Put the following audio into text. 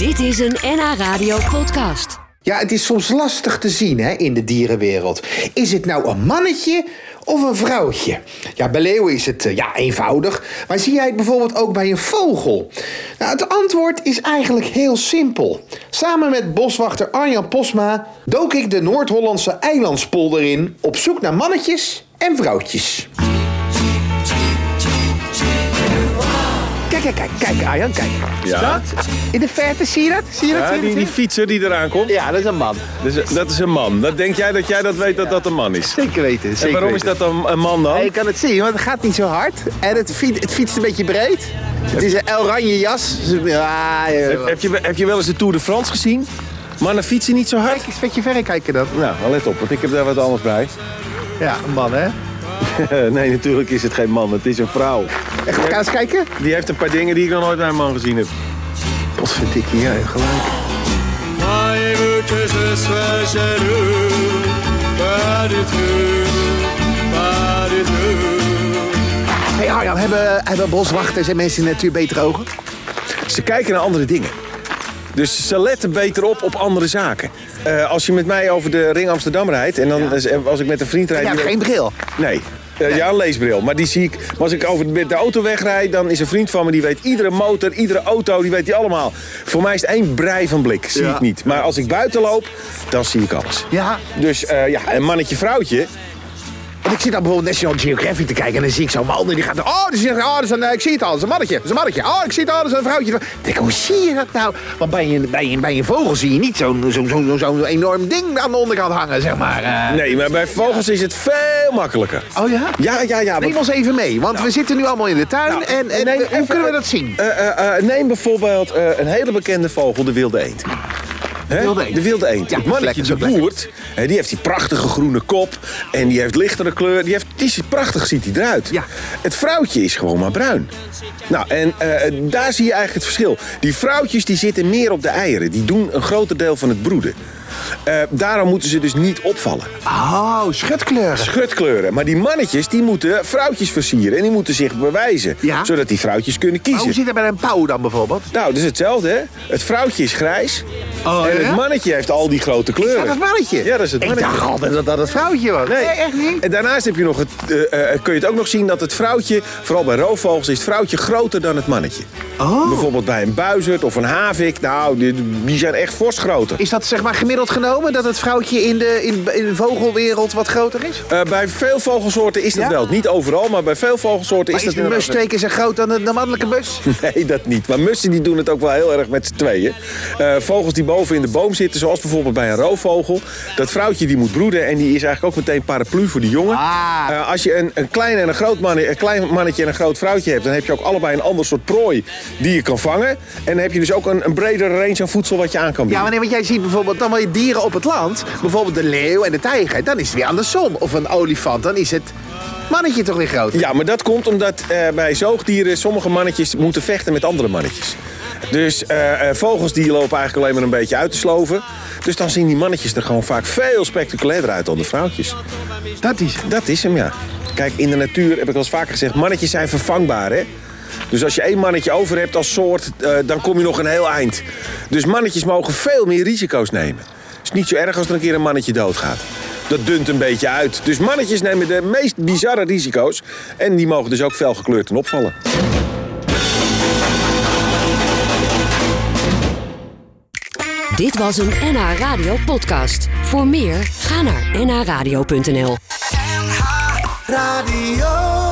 Dit is een NH Radio podcast. Ja, het is soms lastig te zien hè, in de dierenwereld. Is het nou een mannetje of een vrouwtje? Ja, bij leeuwen is het eh, ja, eenvoudig. Maar zie jij het bijvoorbeeld ook bij een vogel? Nou, het antwoord is eigenlijk heel simpel. Samen met boswachter Arjan Posma dook ik de Noord-Hollandse eilandspolder in... op zoek naar mannetjes en vrouwtjes. Kijk, kijk, kijk, kijk, Arjan, kijk. Ja. Dat? In de verte, zie je dat? Zie je dat? Ja, die, dat? die fietser die eraan komt, Ja, dat is een man. dus, dat is een man. Dat denk jij dat jij dat weet dat dat een man is? Zeker weten. Zeker En waarom is dat dan een man dan? Ja, je kan het zien, want het gaat niet zo hard. En het, fiet, het fietst een beetje breed. Het is een oranje jas. Ja, ja, Heb, heb, je, heb je wel eens de Tour de France gezien? Mannen fietsen niet zo hard? Kijk eens met je verrekijker dan. Nou, wel let op, want ik heb daar wat anders bij. Ja, een man hè. nee, natuurlijk is het geen man, het is een vrouw. En ga eens kijken? Die heeft een paar dingen die ik nog nooit bij een man gezien heb. Wat vind ik hier gelijk. Hey Arjan, hebben, hebben boswachters en mensen in de natuur betere ogen? Ze kijken naar andere dingen. Dus ze letten beter op op andere zaken. Eh, als je met mij over de Ring Amsterdam rijdt... en dan eh, als ik met een vriend rijd... Ja, geen bril. Nee. Eh, Ja, een leesbril. Maar die zie ik. Maar als ik over de, de auto wegrijd, dan is een vriend van me die weet iedere motor, iedere auto, die weet die allemaal. Voor mij is het één brei van blik. Zie Ja. ik niet. Maar als ik buiten loop, dan zie ik alles. Ja, Dus ja, een mannetje, vrouwtje. Want ik zit dan bijvoorbeeld National Geographic te kijken en dan zie ik zo'n man en die gaat... Oh, die zegt, oh dat is een, eh, ik zie het al, dat is een mannetje, dat is een mannetje. Oh, ik zie het al, dat is een vrouwtje. Ik denk, hoe zie je dat nou? Want bij een, bij een, bij een vogel zie je niet zo'n zo'n zo'n zo'n enorm ding aan de onderkant hangen, zeg maar. eh. Nee, maar bij vogels is het veel makkelijker. Oh ja? Ja, ja, ja. Neem ons even mee, want we zitten nu allemaal in de tuin Nou, en, en neem hoe kunnen we dat zien? Eh, neem bijvoorbeeld een hele bekende vogel, de wilde eend. Hè? wilde eend. De wilde eend. Ja, het mannetje, lekker, de boert, die heeft die prachtige groene kop. En die heeft lichtere kleur. Die heeft, die is prachtig ziet hij eruit. Ja. Het vrouwtje is gewoon maar bruin. Nou, en eh, daar zie je eigenlijk het verschil. Die vrouwtjes die zitten meer op de eieren. Die doen een groter deel van het broeden. Eh, daarom moeten ze dus niet opvallen. Oh, schutkleuren. Schutkleuren. Maar die mannetjes die moeten vrouwtjes versieren. En die moeten zich bewijzen. Ja. Zodat die vrouwtjes kunnen Maar kiezen. hoe zit het bij een pauw dan bijvoorbeeld? Nou, dat is hetzelfde, hè? Het vrouwtje is grijs. Oh, en ja? het mannetje heeft al die grote Is kleuren. dat het mannetje? Ja, dat is het Ik mannetje. dacht altijd dat dat het vrouwtje was. Nee. echt niet? En daarnaast heb je nog het, eh, eh, kun je het ook nog zien dat het vrouwtje, vooral bij roofvogels, is het vrouwtje groter dan het mannetje. Oh. Bijvoorbeeld bij een buizerd of een havik, nou, die, die zijn echt fors groter. Is dat zeg maar gemiddeld genomen dat het vrouwtje in de, in, in de vogelwereld wat groter is? Eh, bij veel vogelsoorten is dat Ja? wel. Niet overal, maar bij veel vogelsoorten Maar is is dat de inderdaad- twee keer zo groot dan de, de mannelijke mus? Nee, dat niet. Maar mussen die doen het ook wel heel erg met z'n tweeën. Eh, vogels die boven in de boom zitten, zoals bijvoorbeeld bij een roofvogel. Dat vrouwtje die moet broeden en die is eigenlijk ook meteen paraplu voor de jongen. Ah. Eh, als je een, een, klein en een, groot man, een klein mannetje en een groot vrouwtje hebt... dan heb je ook allebei een ander soort prooi die je kan vangen. En dan heb je dus ook een, een bredere range aan voedsel wat je aan kan Ja, bieden. wanneer want jij ziet bijvoorbeeld dan wel dieren op het land. Bijvoorbeeld de leeuw en de tijger. Dan is het weer andersom. Of een olifant, dan is het mannetje toch weer groter. Ja, maar dat komt omdat eh, bij zoogdieren sommige mannetjes moeten vechten met andere mannetjes. Dus eh, vogels die lopen eigenlijk alleen maar een beetje uit te sloven. Dus dan zien die mannetjes er gewoon vaak veel spectaculairder uit dan de vrouwtjes. Dat is Dat is hem, ja. Kijk, in de natuur heb ik al eens vaker gezegd, mannetjes zijn vervangbaar, hè. Dus als je één mannetje over hebt als soort, dan kom je nog een heel eind. Dus mannetjes mogen veel meer risico's nemen. Is niet zo erg als er een keer een mannetje doodgaat. Dat dunt een beetje uit. Dus mannetjes nemen de meest bizarre risico's. En die mogen dus ook fel gekleurd en opvallen. Dit was een NH Radio podcast. Voor meer, ga naar nhradio.nl. Radio.